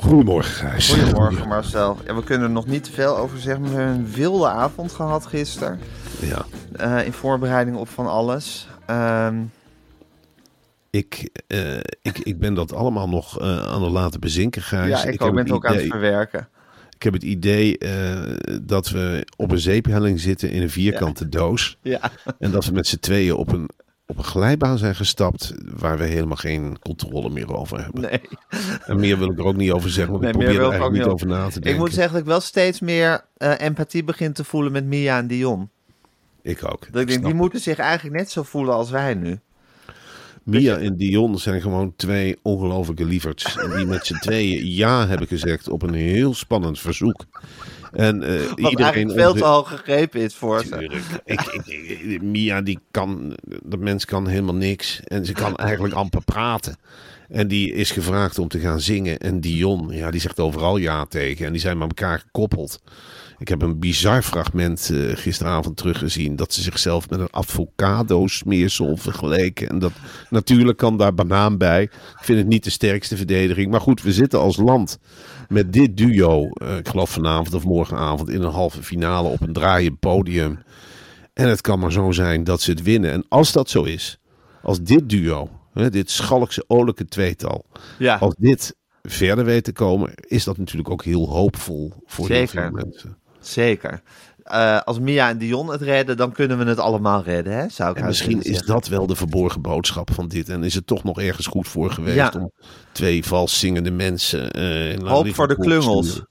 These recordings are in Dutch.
Goedemorgen, Gijs. Goedemorgen Marcel. Ja, we kunnen er nog niet te veel over zeggen, maar we hebben een wilde avond gehad gisteren. Ja, eh, in voorbereiding op van alles. Ehm, ik, eh, ik, ik ben dat allemaal nog eh, aan het laten bezinken, Gijs. ja, ik, ook heb ben het ook aan het verwerken. Ik heb het idee dat we op een zeephelling zitten in een vierkante doos. Ja. En dat we met z'n tweeën op een, op een glijbaan zijn gestapt waar we helemaal geen controle meer over hebben. Nee. En meer wil ik er ook niet over zeggen, want Nee, ik probeer er eigenlijk niet over na te denken. Ik moet zeggen dat ik wel steeds meer eh, empathie begin te voelen met Mia en Dion. Ik ook. Dat ik denk, die moeten zich eigenlijk net zo voelen als wij nu. Mia en Dion zijn gewoon twee ongelofelijke lieverds. En die met z'n tweeën ja hebben gezegd op een heel spannend verzoek. En Wat iedereen. veel te hoog gegrepen is voor ze. Tuurlijk. Ik, ik, ik- Mia, die kan, dat mens kan helemaal niks. En ze kan eigenlijk amper praten. En die is gevraagd om te gaan zingen. En Dion, ja, die zegt overal ja tegen. En die zijn met elkaar gekoppeld. Ik heb een bizar fragment eh, gisteravond teruggezien. Dat ze zichzelf met een avocado-smeersel vergeleken. En dat, natuurlijk kan daar banaan bij. Ik vind het niet de sterkste verdediging. Maar goed, we zitten als land met dit duo. eh, ik geloof vanavond of morgenavond in een halve finale op een draaiend podium. En het kan maar zo zijn dat ze het winnen. En als dat zo is, als dit duo, hè, dit schalkse olijke tweetal, Ja, als dit verder weet te komen, is dat natuurlijk ook heel hoopvol voor heel Zeker. veel mensen. Zeker. Eh, als Mia en Dion het redden, dan kunnen we het allemaal redden, hè? Zou ik En misschien is dat wel de verborgen boodschap van dit. En is het toch nog ergens goed voor geweest Ja. om twee vals zingende mensen. naar Hoop voor de klungels.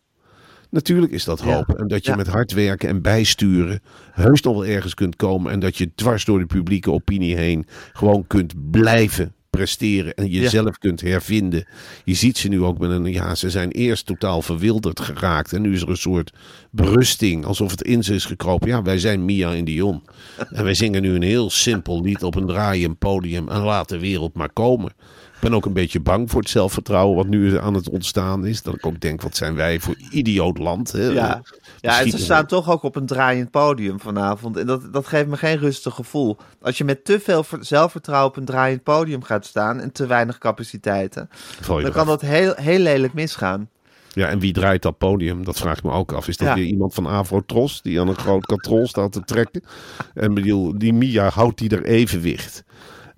Natuurlijk is dat Ja. hoop. En dat je Ja. met hard werken en bijsturen heus nog wel ergens kunt komen. En dat je dwars door de publieke opinie heen gewoon kunt blijven presteren. En jezelf kunt hervinden. Je ziet ze nu ook met een... Ja, ze zijn eerst totaal verwilderd geraakt. En nu is er een soort berusting. Alsof het in ze is gekropen. Ja, wij zijn Mia en Dion. En wij zingen nu een heel simpel lied op een draaiend podium. En laat de wereld maar komen. Ik ben ook een beetje bang voor het zelfvertrouwen wat nu aan het ontstaan is. Dat ik ook denk, wat zijn wij voor idioot land. Hè? Ja, ja en ze staan toch ook op een draaiend podium vanavond. En dat, dat geeft me geen rustig gevoel. Als je met te veel ver- zelfvertrouwen op een draaiend podium gaat staan en te weinig capaciteiten, dan eraf. kan dat heel, heel lelijk misgaan. Ja, en wie draait dat podium? Dat vraag ik me ook af. Is dat Ja. weer iemand van Avrotros die aan een groot katrol staat te trekken? En bedoel, die Mia houdt die er evenwicht.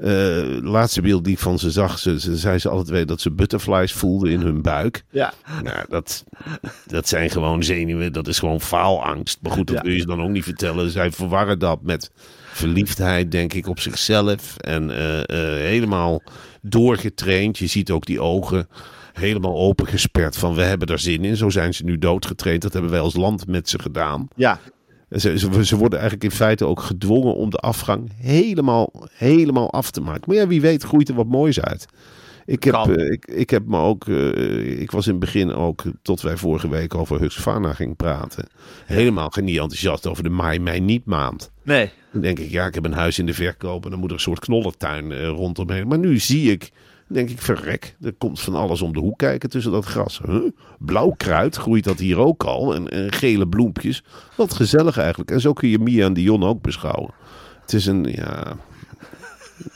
Eh laatste beeld die ik van ze zag, ze, ze zei ze alle twee dat ze butterflies voelden in hun buik. Ja. Nou, dat, dat zijn gewoon zenuwen, dat is gewoon faalangst. Maar goed, dat Ja. wil je ze dan ook niet vertellen. Zij verwarren dat met verliefdheid, denk ik, op zichzelf. En eh, eh, helemaal doorgetraind. Je ziet ook die ogen helemaal opengesperd van we hebben er zin in. Zo zijn ze nu doodgetraind. Dat hebben wij als land met ze gedaan. Ja, Ze, ze, ze worden eigenlijk in feite ook gedwongen om de afgang helemaal, helemaal af te maken. Maar ja, wie weet groeit er wat moois uit. Ik heb, eh, ik, ik heb me ook, eh, ik was in het begin ook, tot wij vorige week over Husqvarna gingen praten, helemaal geen niet enthousiast over de mei, mei niet maand. nee. Dan denk ik, ja, ik heb een huis in de verkoop en dan moet er een soort knollentuin eh, rondomheen. Maar nu zie ik denk ik, verrek, er komt van alles om de hoek kijken tussen dat gras. Huh? Blauw kruid, groeit dat hier ook al? En, gele bloempjes. Wat gezellig eigenlijk. En zo kun je Mia en Dion ook beschouwen. Het is een, ja...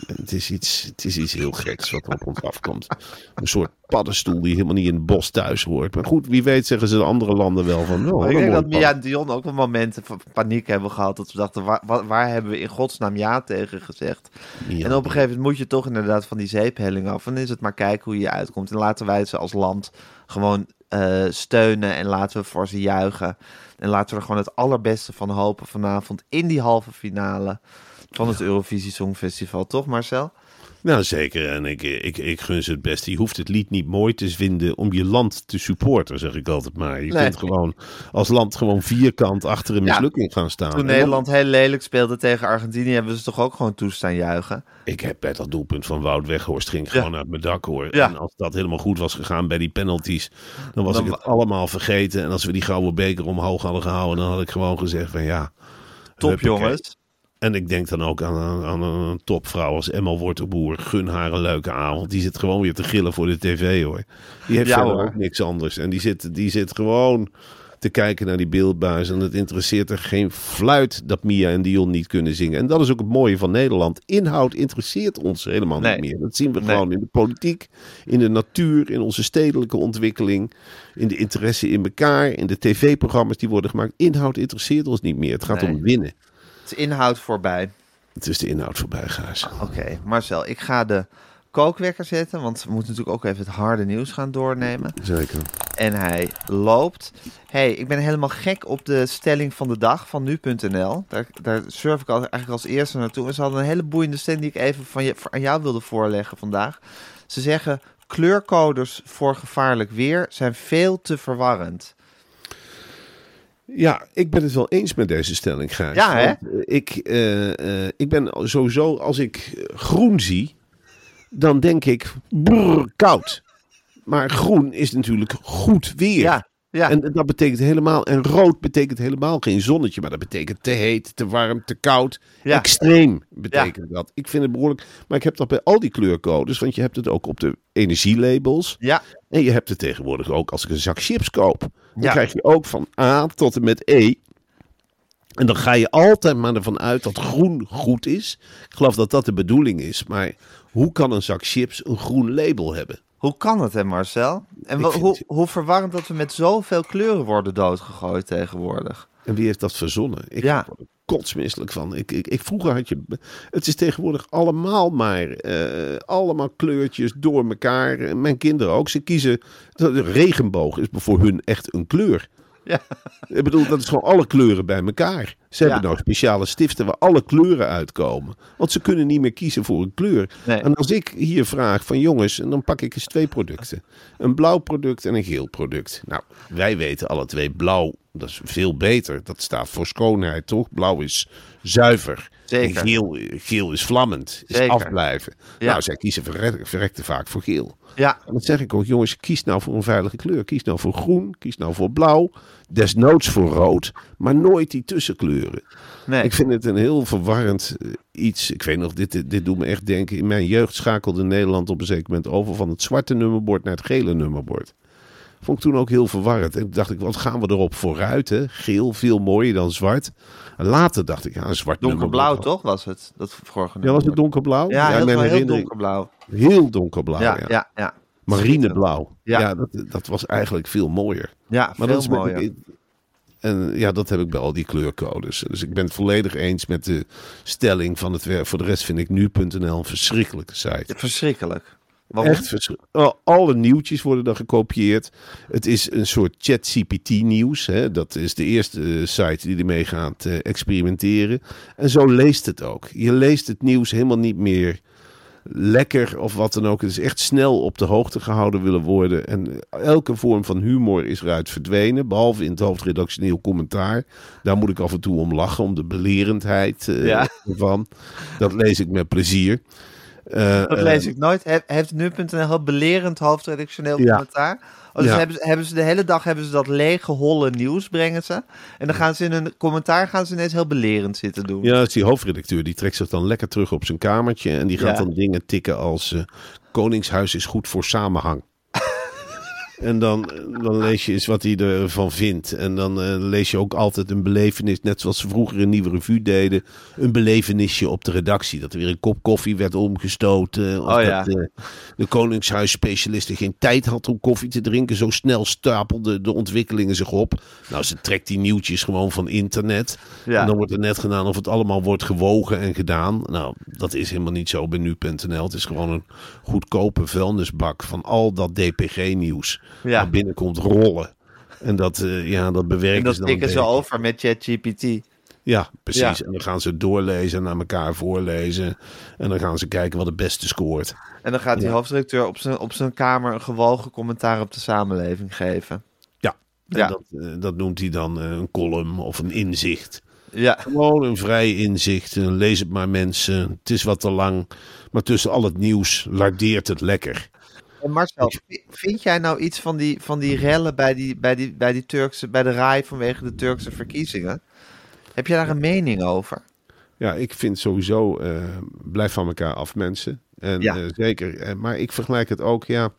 Het is, iets, het is iets heel geks wat er op ons afkomt. Een soort paddenstoel die helemaal niet in het bos thuis hoort. Maar goed, wie weet zeggen ze de andere landen wel van... Oh, Maar ik denk dat Mia en Dion ook wel momenten van paniek hebben gehad. Dat we dachten, waar, waar, hebben we in godsnaam ja tegen gezegd? Ja. En op een gegeven moment moet je toch inderdaad van die zeephelling af. En dan is het maar kijken hoe je uitkomt. En laten wij ze als land gewoon eh, steunen. En laten we voor ze juichen. En laten we er gewoon het allerbeste van hopen vanavond in die halve finale van het Eurovisie Songfestival. Toch Marcel? Nou, zeker. En ik, ik, ik gun ze het beste. Je hoeft het lied niet mooi te vinden om je land te supporten, zeg ik altijd maar. Je Nee. kunt gewoon als land gewoon vierkant achter een Ja. mislukking gaan staan. Toen Nederland heel lelijk speelde tegen Argentinië, hebben ze toch ook gewoon toestaan juichen. Ik heb bij dat doelpunt van Wout Weghorst ging Ja. gewoon uit mijn dak hoor. Ja. En als dat helemaal goed was gegaan bij die penalties, dan was Dan ik het allemaal vergeten. En als we die gouden beker omhoog hadden gehouden, dan had ik gewoon gezegd van ja. Top jongens. En ik denk dan ook aan, aan, een topvrouw als Emma Wortelboer. Gun haar een leuke avond. Die zit gewoon weer te gillen voor de tv hoor. Die heeft Ja, verder hoor. ook niks anders. En die zit, die zit gewoon te kijken naar die beeldbuis. En het interesseert er geen fluit dat Mia en Dion niet kunnen zingen. En dat is ook het mooie van Nederland. Inhoud interesseert ons helemaal Nee. niet meer. Dat zien we Nee. gewoon in de politiek, in de natuur, in onze stedelijke ontwikkeling. In de interesse in elkaar, in de tv-programma's die worden gemaakt. Inhoud interesseert ons niet meer. Het gaat Nee. om winnen. Het is inhoud voorbij. Het is de inhoud voorbij, Gaas. Oké, Marcel, ik ga de kookwekker zetten, want we moeten natuurlijk ook even het harde nieuws gaan doornemen. Zeker. En hij loopt. hey, ik ben helemaal gek op de stelling van de dag van nu.nl. Daar, daar surf ik al, eigenlijk als eerste naartoe. En ze hadden een hele boeiende stelling die ik even van je, aan jou wilde voorleggen vandaag. Ze zeggen, kleurcodes voor gevaarlijk weer zijn veel te verwarrend. Ja, ik ben het wel eens met deze stelling, Gijs. Ja, hè? Eh, Ik, eh, eh, ik ben sowieso, als ik groen zie, dan denk ik, brrr, koud. Maar groen is natuurlijk goed weer. Ja, ja. En dat betekent helemaal, en rood betekent helemaal geen zonnetje, maar dat betekent te heet, te warm, te koud. Ja. Extreem betekent dat. Ik vind het behoorlijk, maar ik heb dat bij al die kleurcodes, want je hebt het ook op de energielabels. Ja, En je hebt het tegenwoordig ook als ik een zak chips koop. Dan Ja. krijg je ook van A tot en met E. En dan ga je altijd maar ervan uit dat groen goed is. Ik geloof dat dat de bedoeling is. Maar hoe kan een zak chips een groen label hebben? Hoe kan het hè Marcel? En hoe, hoe verwarrend dat we met zoveel kleuren worden doodgegooid tegenwoordig. En wie heeft dat verzonnen? Ik Ja. word er kotsmisselijk van. Ik, ik, ik, vroeger had je... Het is tegenwoordig allemaal maar... eh, allemaal kleurtjes door elkaar. En Mijn kinderen ook. Ze kiezen... De regenboog is voor hun echt een kleur. Ja. Ik bedoel, dat is gewoon alle kleuren bij elkaar. Ze hebben nou speciale stiften waar alle kleuren uitkomen. Want ze kunnen niet meer kiezen voor een kleur. Nee. En als ik hier vraag van jongens, en dan pak ik eens twee producten. Een blauw product en een geel product. Nou, wij weten alle twee blauw, dat is veel beter. Dat staat voor schoonheid, toch? Blauw is zuiver. Zeker. En geel, geel is vlammend, is Zeker. afblijven. Ja. Nou, zij kiezen verrek, verrekte vaak voor geel. Ja, En dat zeg ik ook, jongens, kies nou voor een veilige kleur. Kies nou voor groen, kies nou voor blauw, desnoods voor rood, maar nooit die tussenkleuren. nee. Ik vind het een heel verwarrend eh, iets. Ik weet nog, dit, dit, dit doet me echt denken. In mijn jeugd schakelde Nederland op een zeker moment over van het zwarte nummerbord naar het gele nummerbord. Vond ik toen ook heel verwarrend. En dacht ik, wat gaan we erop vooruit? Hè? Geel, veel mooier dan zwart. En later dacht ik, ja, een zwart donkerblauw toch was het? Dat vorige Ja, was het donkerblauw? Ja, heel, mijn heel donkerblauw. Heel donkerblauw, ja. ja, ja, ja. Marineblauw. Ja. Ja, dat, dat was eigenlijk veel mooier. Ja, Maar veel dat is mooier. En ja, dat heb ik bij al die kleurcodes. Dus ik ben het volledig eens met de stelling van het werk. Voor de rest vind ik nu.nl een verschrikkelijke site. Verschrikkelijk. Waarom? Echt verschrikkelijk. Alle nieuwtjes worden dan gekopieerd. Het is een soort ChatGPT-nieuws. Dat is de eerste eh, site die ermee gaat eh, experimenteren. En zo leest het ook. Je leest het nieuws helemaal niet meer lekker of wat dan ook. Het is echt snel op de hoogte gehouden willen worden. En elke vorm van humor is eruit verdwenen. Behalve in het hoofdredactioneel commentaar. Daar moet ik af en toe om lachen. Om de belerendheid eh, Ja. ervan. Dat lees ik met plezier. Eh, Dat eh, lees ik nooit. He- heeft nu.nl heel belerend hoofdredactioneel Ja. commentaar? Oh, dus Ja. hebben, ze, hebben ze de hele dag hebben ze dat lege, holle nieuws brengen ze. En dan gaan ze in hun commentaar gaan ze ineens heel belerend zitten doen. Ja, dat is die hoofdredacteur. Die trekt zich dan lekker terug op zijn kamertje. En die gaat Ja. dan dingen tikken als... eh, Koningshuis is goed voor samenhang. En dan, dan lees je eens wat hij ervan vindt. En dan eh, lees je ook altijd een belevenis, net zoals ze vroeger een nieuwe revue deden. Een belevenisje op de redactie. Dat er weer een kop koffie werd omgestoten. Of Oh ja. dat eh, de Koningshuisspecialisten geen tijd had om koffie te drinken. Zo snel stapelden de ontwikkelingen zich op. Nou, ze trekt die nieuwtjes gewoon van internet. Ja. En dan wordt er net gedaan of het allemaal wordt gewogen en gedaan. Nou, dat is helemaal niet zo bij nu.nl. Het is gewoon een goedkope vuilnisbak van al dat DPG-nieuws. Ja. Naar binnen komt rollen. En dat, eh, ja, dat bewerken En dat ze dan. tikken ze over met ChatGPT. Ja, precies. Ja. En dan gaan ze doorlezen, naar elkaar voorlezen. En dan gaan ze kijken wat het beste scoort. En dan gaat die Ja. hoofdredacteur op zijn, op zijn kamer een gewogen commentaar op de samenleving geven. Ja, en Ja. Dat, eh, dat noemt hij dan eh, een column of een inzicht. Ja, Gewoon een vrij inzicht. Lees het maar mensen. Het is wat te lang. Maar tussen al het nieuws lardeert het lekker. En Marcel, v- vind jij nou iets van die, van die rellen bij, die, bij, die, bij, die Turkse, bij de RAI vanwege de Turkse verkiezingen? Heb jij daar een mening over? Ja, ik vind sowieso, eh, blijf van elkaar af mensen. En Ja. eh, zeker, Eh, maar ik vergelijk het ook, ja,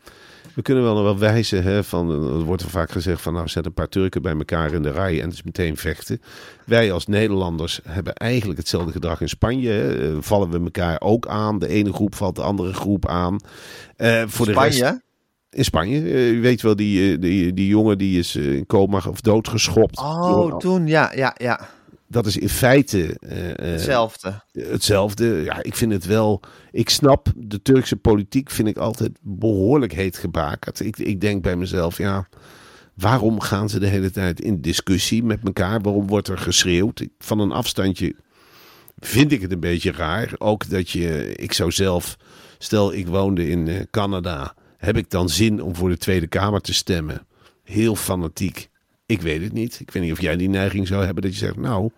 we kunnen wel nog wel wijzen, hè, van, eh, er wordt er vaak gezegd van, nou, zet een paar Turken bij elkaar in de rij en het is meteen vechten. Wij als Nederlanders hebben eigenlijk hetzelfde gedrag in Spanje. Hè. Eh, vallen we elkaar ook aan. De ene groep valt de andere groep aan. Eh, voor de rest, Spanje? in Spanje, je weet wel, die, die, die jongen die is in coma of doodgeschopt. Oh, Door- toen, ja, ja, ja. Dat is in feite eh, eh, Hetzelfde. hetzelfde. Ja, ik vind het wel. Ik snap de Turkse politiek, vind ik altijd behoorlijk heet gebakerd. Ik, ik denk bij mezelf, ja. Waarom gaan ze de hele tijd in discussie met elkaar? Waarom wordt er geschreeuwd? Van een afstandje vind ik het een beetje raar. Ook dat je, ik zou zelf, stel ik woonde in eh, Canada, heb ik dan zin om voor de Tweede Kamer te stemmen? Heel fanatiek. Ik weet het niet. Ik weet niet of jij die neiging zou hebben dat je zegt, nou,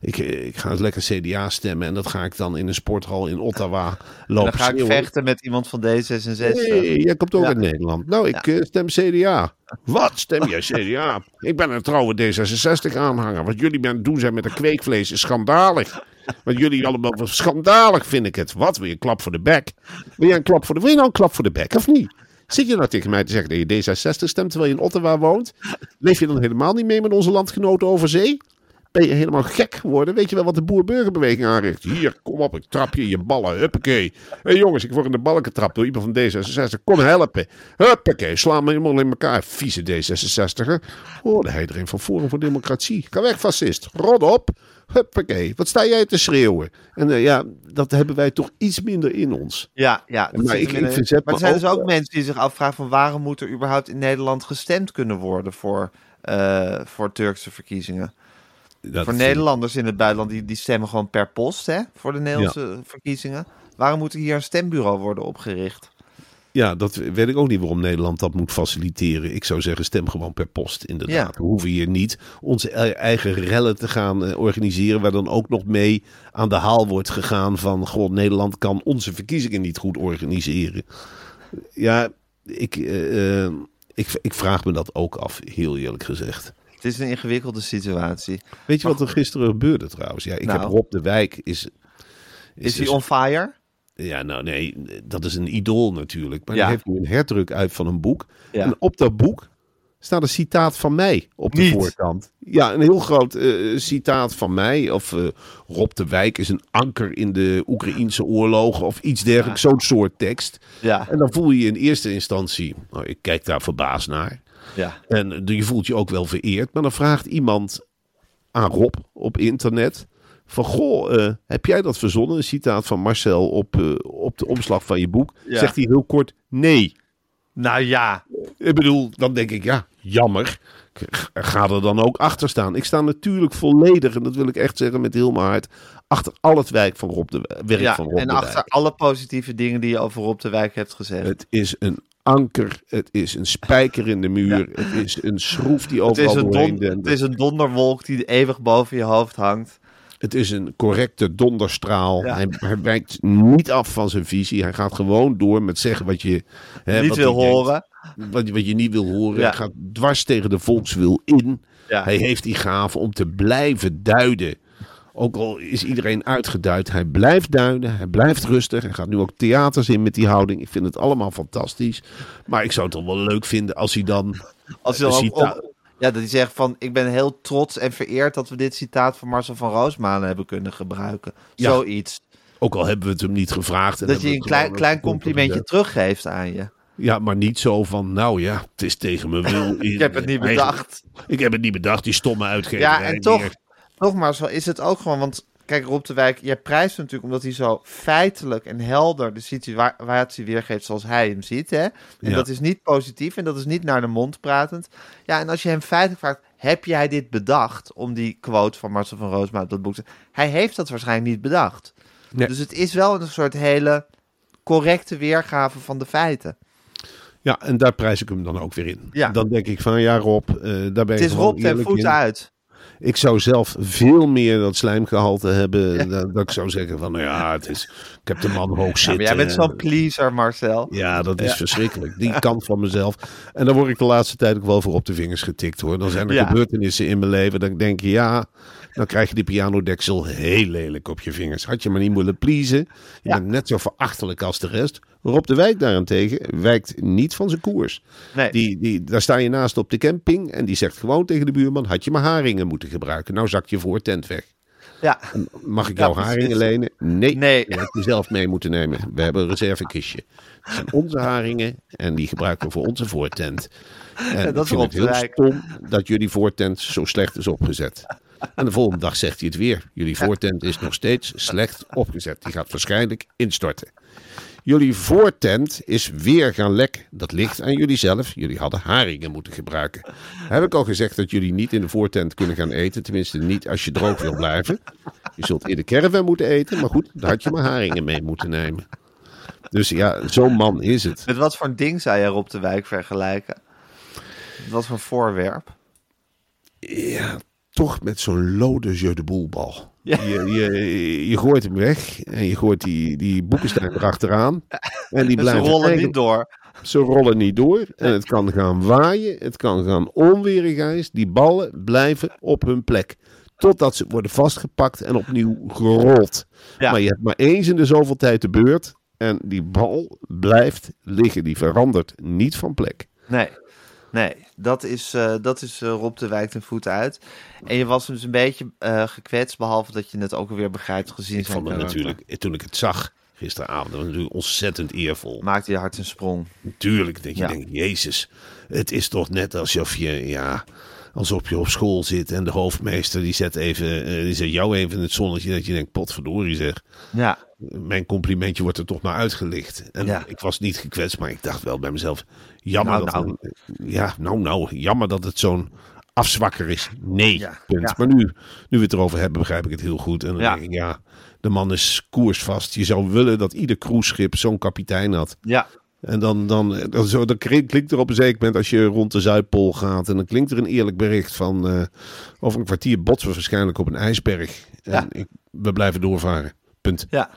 ik, ik ga eens lekker CDA stemmen en dat ga ik dan in een sporthal in Ottawa Dan lopen ga ik vechten met iemand van D66. Nee, jij komt ook Ja. uit Nederland. Nou, ik eh, stem CDA. Wat stem jij CDA? ik ben een trouwe D66-aanhanger. Wat jullie aan doen zijn met de kweekvlees is schandalig. Wat jullie allemaal schandalig vind ik het. Wat, wil je een klap voor de bek? Wil je een klap voor de, wil je nou een klap voor de bek of niet? Zit je nou tegen mij te zeggen dat je D66 stemt terwijl je in Ottawa woont? Leef je dan helemaal niet mee met onze landgenoten over zee? Ben je helemaal gek geworden? Weet je wel wat de boer-burgerbeweging aanricht? Hier, kom op, ik trap je in je ballen. Huppakee. Hé jongens, ik word in de ballen getrapt door iemand van D66. Kom helpen. Huppakee, sla me helemaal in elkaar. Vieze D66er. Oh, de iedereen van Forum voor Democratie. Ga weg, fascist. Rot op. Huppakee. Wat sta jij te schreeuwen? En eh, ja, dat hebben wij toch iets minder in ons. Ja, ja. Maar ik- verzet maar er zijn dus ook, ook eh, mensen die zich afvragen van waarom moet er überhaupt in Nederland gestemd kunnen worden voor, eh, voor Turkse verkiezingen. Dat voor ik- Nederlanders in het buitenland, die, die stemmen gewoon per post hè, voor de Nederlandse verkiezingen. Waarom moet er hier een stembureau worden opgericht? Ja, dat weet ik ook niet waarom Nederland dat moet faciliteren. Ik zou zeggen, stem gewoon per post, inderdaad. Ja. We hoeven hier niet onze e- eigen rellen te gaan eh, organiseren... waar dan ook nog mee aan de haal wordt gegaan van... goh, Nederland kan onze verkiezingen niet goed organiseren. Ja, ik, eh, eh, ik, ik vraag me dat ook af, heel eerlijk gezegd. Het is een ingewikkelde situatie. Weet je wat er gisteren gebeurde trouwens? Ja, ik Nou. heb Rob de Wijk... Is, Is hij on fire? Ja, nou nee, dat is een idool natuurlijk. Maar Ja. die heeft nu een herdruk uit van een boek. Ja. En op dat boek staat een citaat van mij op de Niet. voorkant. Ja, een heel groot eh, citaat van mij. Of eh, Rob de Wijk is een anker in de Oekraïnse oorlogen of iets dergelijks. Zo'n soort tekst. Ja. En dan voel je je in eerste instantie, nou, ik kijk daar verbaasd naar. Ja. En je voelt je ook wel vereerd. Maar dan vraagt iemand aan Rob op internet. Van goh, eh, heb jij dat verzonnen? Een citaat van Marcel op, eh, op de omslag van je boek. Ja. Zegt hij heel kort nee. Nou ja. Ik bedoel, dan denk ik ja, jammer. Ga er dan ook achter staan. Ik sta natuurlijk volledig, en dat wil ik echt zeggen met heel mijn hart, achter al het werk van Rob de, werk ja. van Rob En de achter Wijk. alle positieve dingen die je over Rob de Wijk hebt gezegd. Het is een anker, het is een spijker in de muur, het is een schroef die Het is, overal een don- het is een donderwolk die eeuwig boven je hoofd hangt. Het is een correcte donderstraal. Ja. Hij, hij wijkt niet af van zijn visie. Hij gaat gewoon door met zeggen wat je hè, Niet wat wil denkt. horen. Wat, wat je niet wil horen. Ja. Hij gaat dwars tegen de volkswil in. Hij heeft die gave om te blijven duiden Ook al is iedereen uitgeduid, hij blijft duiden, hij blijft rustig. Hij gaat nu ook theaters in met die houding. Ik vind het allemaal fantastisch. Maar ik zou het toch wel leuk vinden als hij dan... Als je dan cita- op- ja, dat hij zegt van, ik ben heel trots en vereerd dat we dit citaat van Marcel van Roosmalen hebben kunnen gebruiken. Ja. Zoiets. Ook al hebben we het hem niet gevraagd. en Dat je een klein, klein complimentje teruggeeft aan je. Ja, maar niet zo van, nou ja, het is tegen mijn wil. Ik heb het niet bedacht. Ik heb het niet bedacht, die stomme uitgever. Ja, en toch, nogmaals, zo is het ook gewoon. Want kijk, Rob de Wijk, jij prijst hem natuurlijk omdat hij zo feitelijk en helder de situatie weergeeft zoals hij hem ziet. Hè? En Ja. dat is niet positief en dat is niet naar de mond pratend. Ja, en als je hem feitelijk vraagt, heb jij dit bedacht? Om die quote van Marcel van Roosma dat boek te... Hij heeft dat waarschijnlijk niet bedacht. Nee. Dus het is wel een soort hele correcte weergave van de feiten. Ja, en daar prijs ik hem dan ook weer in. Ja. Dan denk ik van, ja Rob, eh, daar ben je Het is Rob ten voet in. uit. Ik zou zelf veel meer dat slijmgehalte hebben. Dat, dat ik zou zeggen van, nou ja, het is, ik heb de man hoog Ja, maar zitten. jij bent zo'n pleaser, Marcel. Ja, dat is verschrikkelijk. Die kant van mezelf. En daar word ik de laatste tijd ook wel voor op de vingers getikt hoor. Dan zijn er gebeurtenissen in mijn leven dat ik denk, ja, dan krijg je die pianodeksel heel lelijk op je vingers. Had je maar niet willen pleasen. Je Ja. bent net zo verachtelijk als de rest. Rob de Wijk daarentegen wijkt niet van zijn koers. Nee. Die, die, daar sta je naast op de camping en die zegt gewoon tegen de buurman, had je maar haringen moeten gebruiken. Nou zak je voor tent weg. Ja. Mag ik jouw haringen lenen? Nee, Nee. je hebt zelf mee moeten nemen. We hebben een reservekistje. Het zijn onze haringen en die gebruiken we voor onze voortent. En dat ik vind het heel stom dat jullie voortent zo slecht is opgezet. En de volgende dag zegt hij het weer. Jullie voortent is nog steeds slecht opgezet. Die gaat waarschijnlijk instorten. Jullie voortent is weer gaan lekken. Dat ligt aan jullie zelf. Jullie hadden haringen moeten gebruiken. Heb ik al gezegd dat jullie niet in de voortent kunnen gaan eten. Tenminste niet als je droog wil blijven. Je zult in de caravan moeten eten. Maar goed, daar had je maar haringen mee moeten nemen. Dus ja, zo'n man is het. Met wat voor een ding zou je Rob de Wijk vergelijken? Wat voor voorwerp? Ja, toch met zo'n lode jeu de boelbal. Ja. Je, je, je gooit hem weg en je gooit die, die boekenstein erachteraan. En die En ze blijven rollen niet door. Ze rollen niet door. En het kan gaan waaien. Het kan gaan onweerig Die ballen blijven op hun plek. Totdat ze worden vastgepakt en opnieuw gerold. Ja. Maar je hebt maar eens in de zoveel tijd de beurt. En die bal blijft liggen. Die verandert niet van plek. Nee, nee. Dat is, eh, dat is eh, Rob de Wijk ten voet uit. En je was dus een beetje eh, gekwetst, behalve dat je het ook alweer begrijpt gezien Ik vond het natuurlijk, toen ik het zag gisteravond, dat was natuurlijk ontzettend eervol. Maakte je hart een sprong. Natuurlijk denk je, Ja. denk, Jezus, het is toch net alsof je, ja, alsof je op school zit en de hoofdmeester die zet even, eh, die zet jou even in het zonnetje dat je denkt, potverdorie zeg. Ja, Mijn complimentje wordt er toch maar uitgelicht. En Ja. ik was niet gekwetst, maar ik dacht wel bij mezelf, jammer Nou, dat, nou. ja, nou, nou, jammer dat het zo'n afzwakker is. Nee, Ja, punt. ja. Maar nu, nu we het erover hebben, begrijp ik het heel goed. En dan Ja. denk ik, ja, de man is koersvast. Je zou willen dat ieder cruiseschip zo'n kapitein had. ja, En dan, dan, dan, zo, dan klinkt er op een zeker moment als je rond de Zuidpool gaat. En dan klinkt er een eerlijk bericht van eh, over een kwartier botsen we waarschijnlijk op een ijsberg. En Ja. ik, we blijven doorvaren. Punt. ja.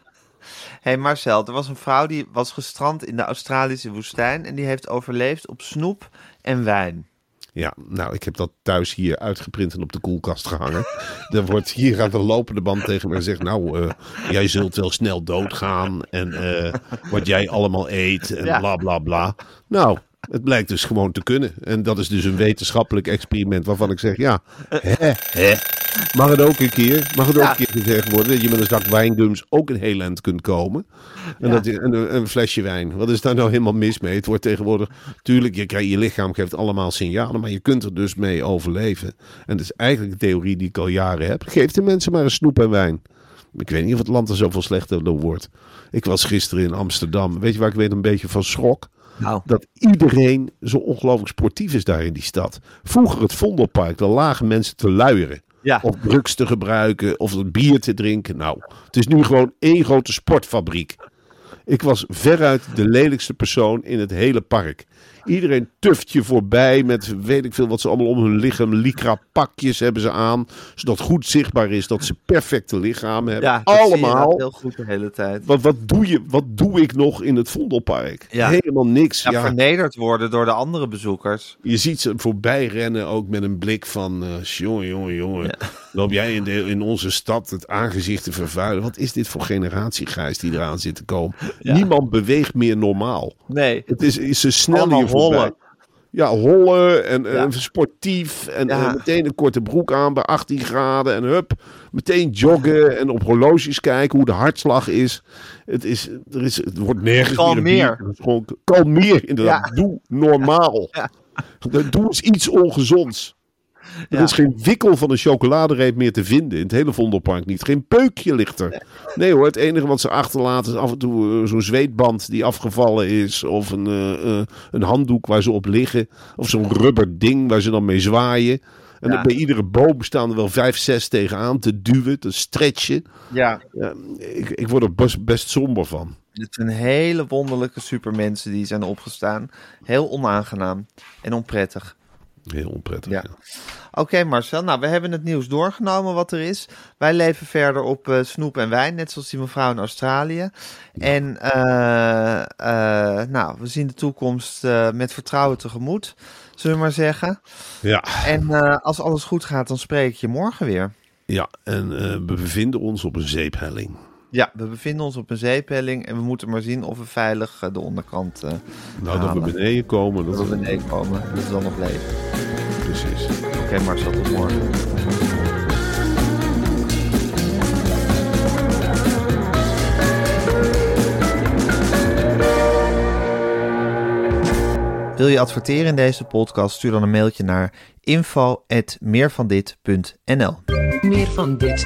hey Marcel, er was een vrouw die was gestrand in de Australische woestijn en die heeft overleefd op snoep en wijn. Ja, nou, ik heb dat thuis hier uitgeprint en op de koelkast gehangen. er wordt hier aan de lopende band tegen me gezegd: Nou, eh, jij zult wel snel doodgaan. En eh, wat jij allemaal eet en Ja. bla bla bla. Nou, het blijkt dus gewoon te kunnen. En dat is dus een wetenschappelijk experiment waarvan ik zeg: Ja, hè, hè. Mag het ook een keer, mag het ook Ja. een keer gezegd worden dat je met een zak wijngums ook een heel eind kunt komen. En, Ja. dat, je- en een, een flesje wijn. Wat is daar nou helemaal mis mee? Het wordt tegenwoordig, tuurlijk, je, krijgt, je lichaam geeft allemaal signalen, maar je kunt er dus mee overleven. En dat is eigenlijk een theorie die ik al jaren heb. Geef de mensen maar een snoep en wijn. Ik weet niet of het land er zoveel slechter door wordt. Ik was gisteren in Amsterdam. Weet je waar ik weer een beetje van schrok? Nou, dat iedereen zo ongelooflijk sportief is daar in die stad. Vroeger het Vondelpark, daar lagen mensen te luieren. Ja. Of drugs te gebruiken, of bier te drinken. Nou, het is nu gewoon één grote sportfabriek. Ik was veruit de lelijkste persoon in het hele park. Iedereen tuft je voorbij met weet ik veel wat ze allemaal om hun lichaam. Lycra pakjes hebben ze aan. Zodat goed zichtbaar is dat ze perfecte lichamen hebben. Ja, allemaal. heel goed de hele tijd. Wat, wat, doe je, wat doe ik nog in het Vondelpark? Ja. Helemaal niks. Ja, Ja, vernederd worden door de andere bezoekers. je ziet ze voorbij rennen ook met een blik van... eh jongen, jongen, jongen. Loop jij in, de, in onze stad het aangezicht te vervuilen? Wat is dit voor generatiegijs die eraan zit te komen? Niemand beweegt meer normaal. Nee, Het is, is ze snel hier voorbij. hollen. Ja, hollen en, Ja. en sportief. En, Ja. en meteen een korte broek aan bij 18 graden. En hup, meteen joggen en op horloges kijken hoe de hartslag is. Het, is, er is, het wordt nergens Kalmeer. meer. Kalmeer, inderdaad. Doe normaal. Doe eens iets ongezonds. Er Ja. is geen wikkel van een chocoladereep meer te vinden. In het hele Vondelpark niet. Geen peukje ligt er. Nee hoor, het enige wat ze achterlaten is af en toe eh, zo'n zweetband die afgevallen is. Of een, eh, eh, een handdoek waar ze op liggen. Of zo'n rubber ding waar ze dan mee zwaaien. En Ja. bij iedere boom staan er wel vijf, zes tegenaan te duwen, te stretchen. ja. Ja, ik, ik word er best, best somber van. Het zijn hele wonderlijke supermensen die zijn opgestaan. Heel onaangenaam en onprettig. Heel onprettig. Ja. ja. Oké Marcel, nou we hebben het nieuws doorgenomen wat er is. Wij leven verder op eh, snoep en wijn, net zoals die mevrouw in Australië. En eh, eh, nou, we zien de toekomst met vertrouwen tegemoet, zullen we maar zeggen. Ja. En als alles goed gaat, dan spreek ik je morgen weer. Ja, en we bevinden ons op een zeephelling. Ja, we bevinden ons op een zeepelling en we moeten maar zien of we veilig eh, de onderkant eh Nou, dat we beneden komen. Dat Dat we beneden komen. Dat is dan nog leven. Precies. Oké Marcel, tot morgen. Wil je adverteren in deze podcast? Stuur dan een mailtje naar info@meervandit.nl. Meer van dit.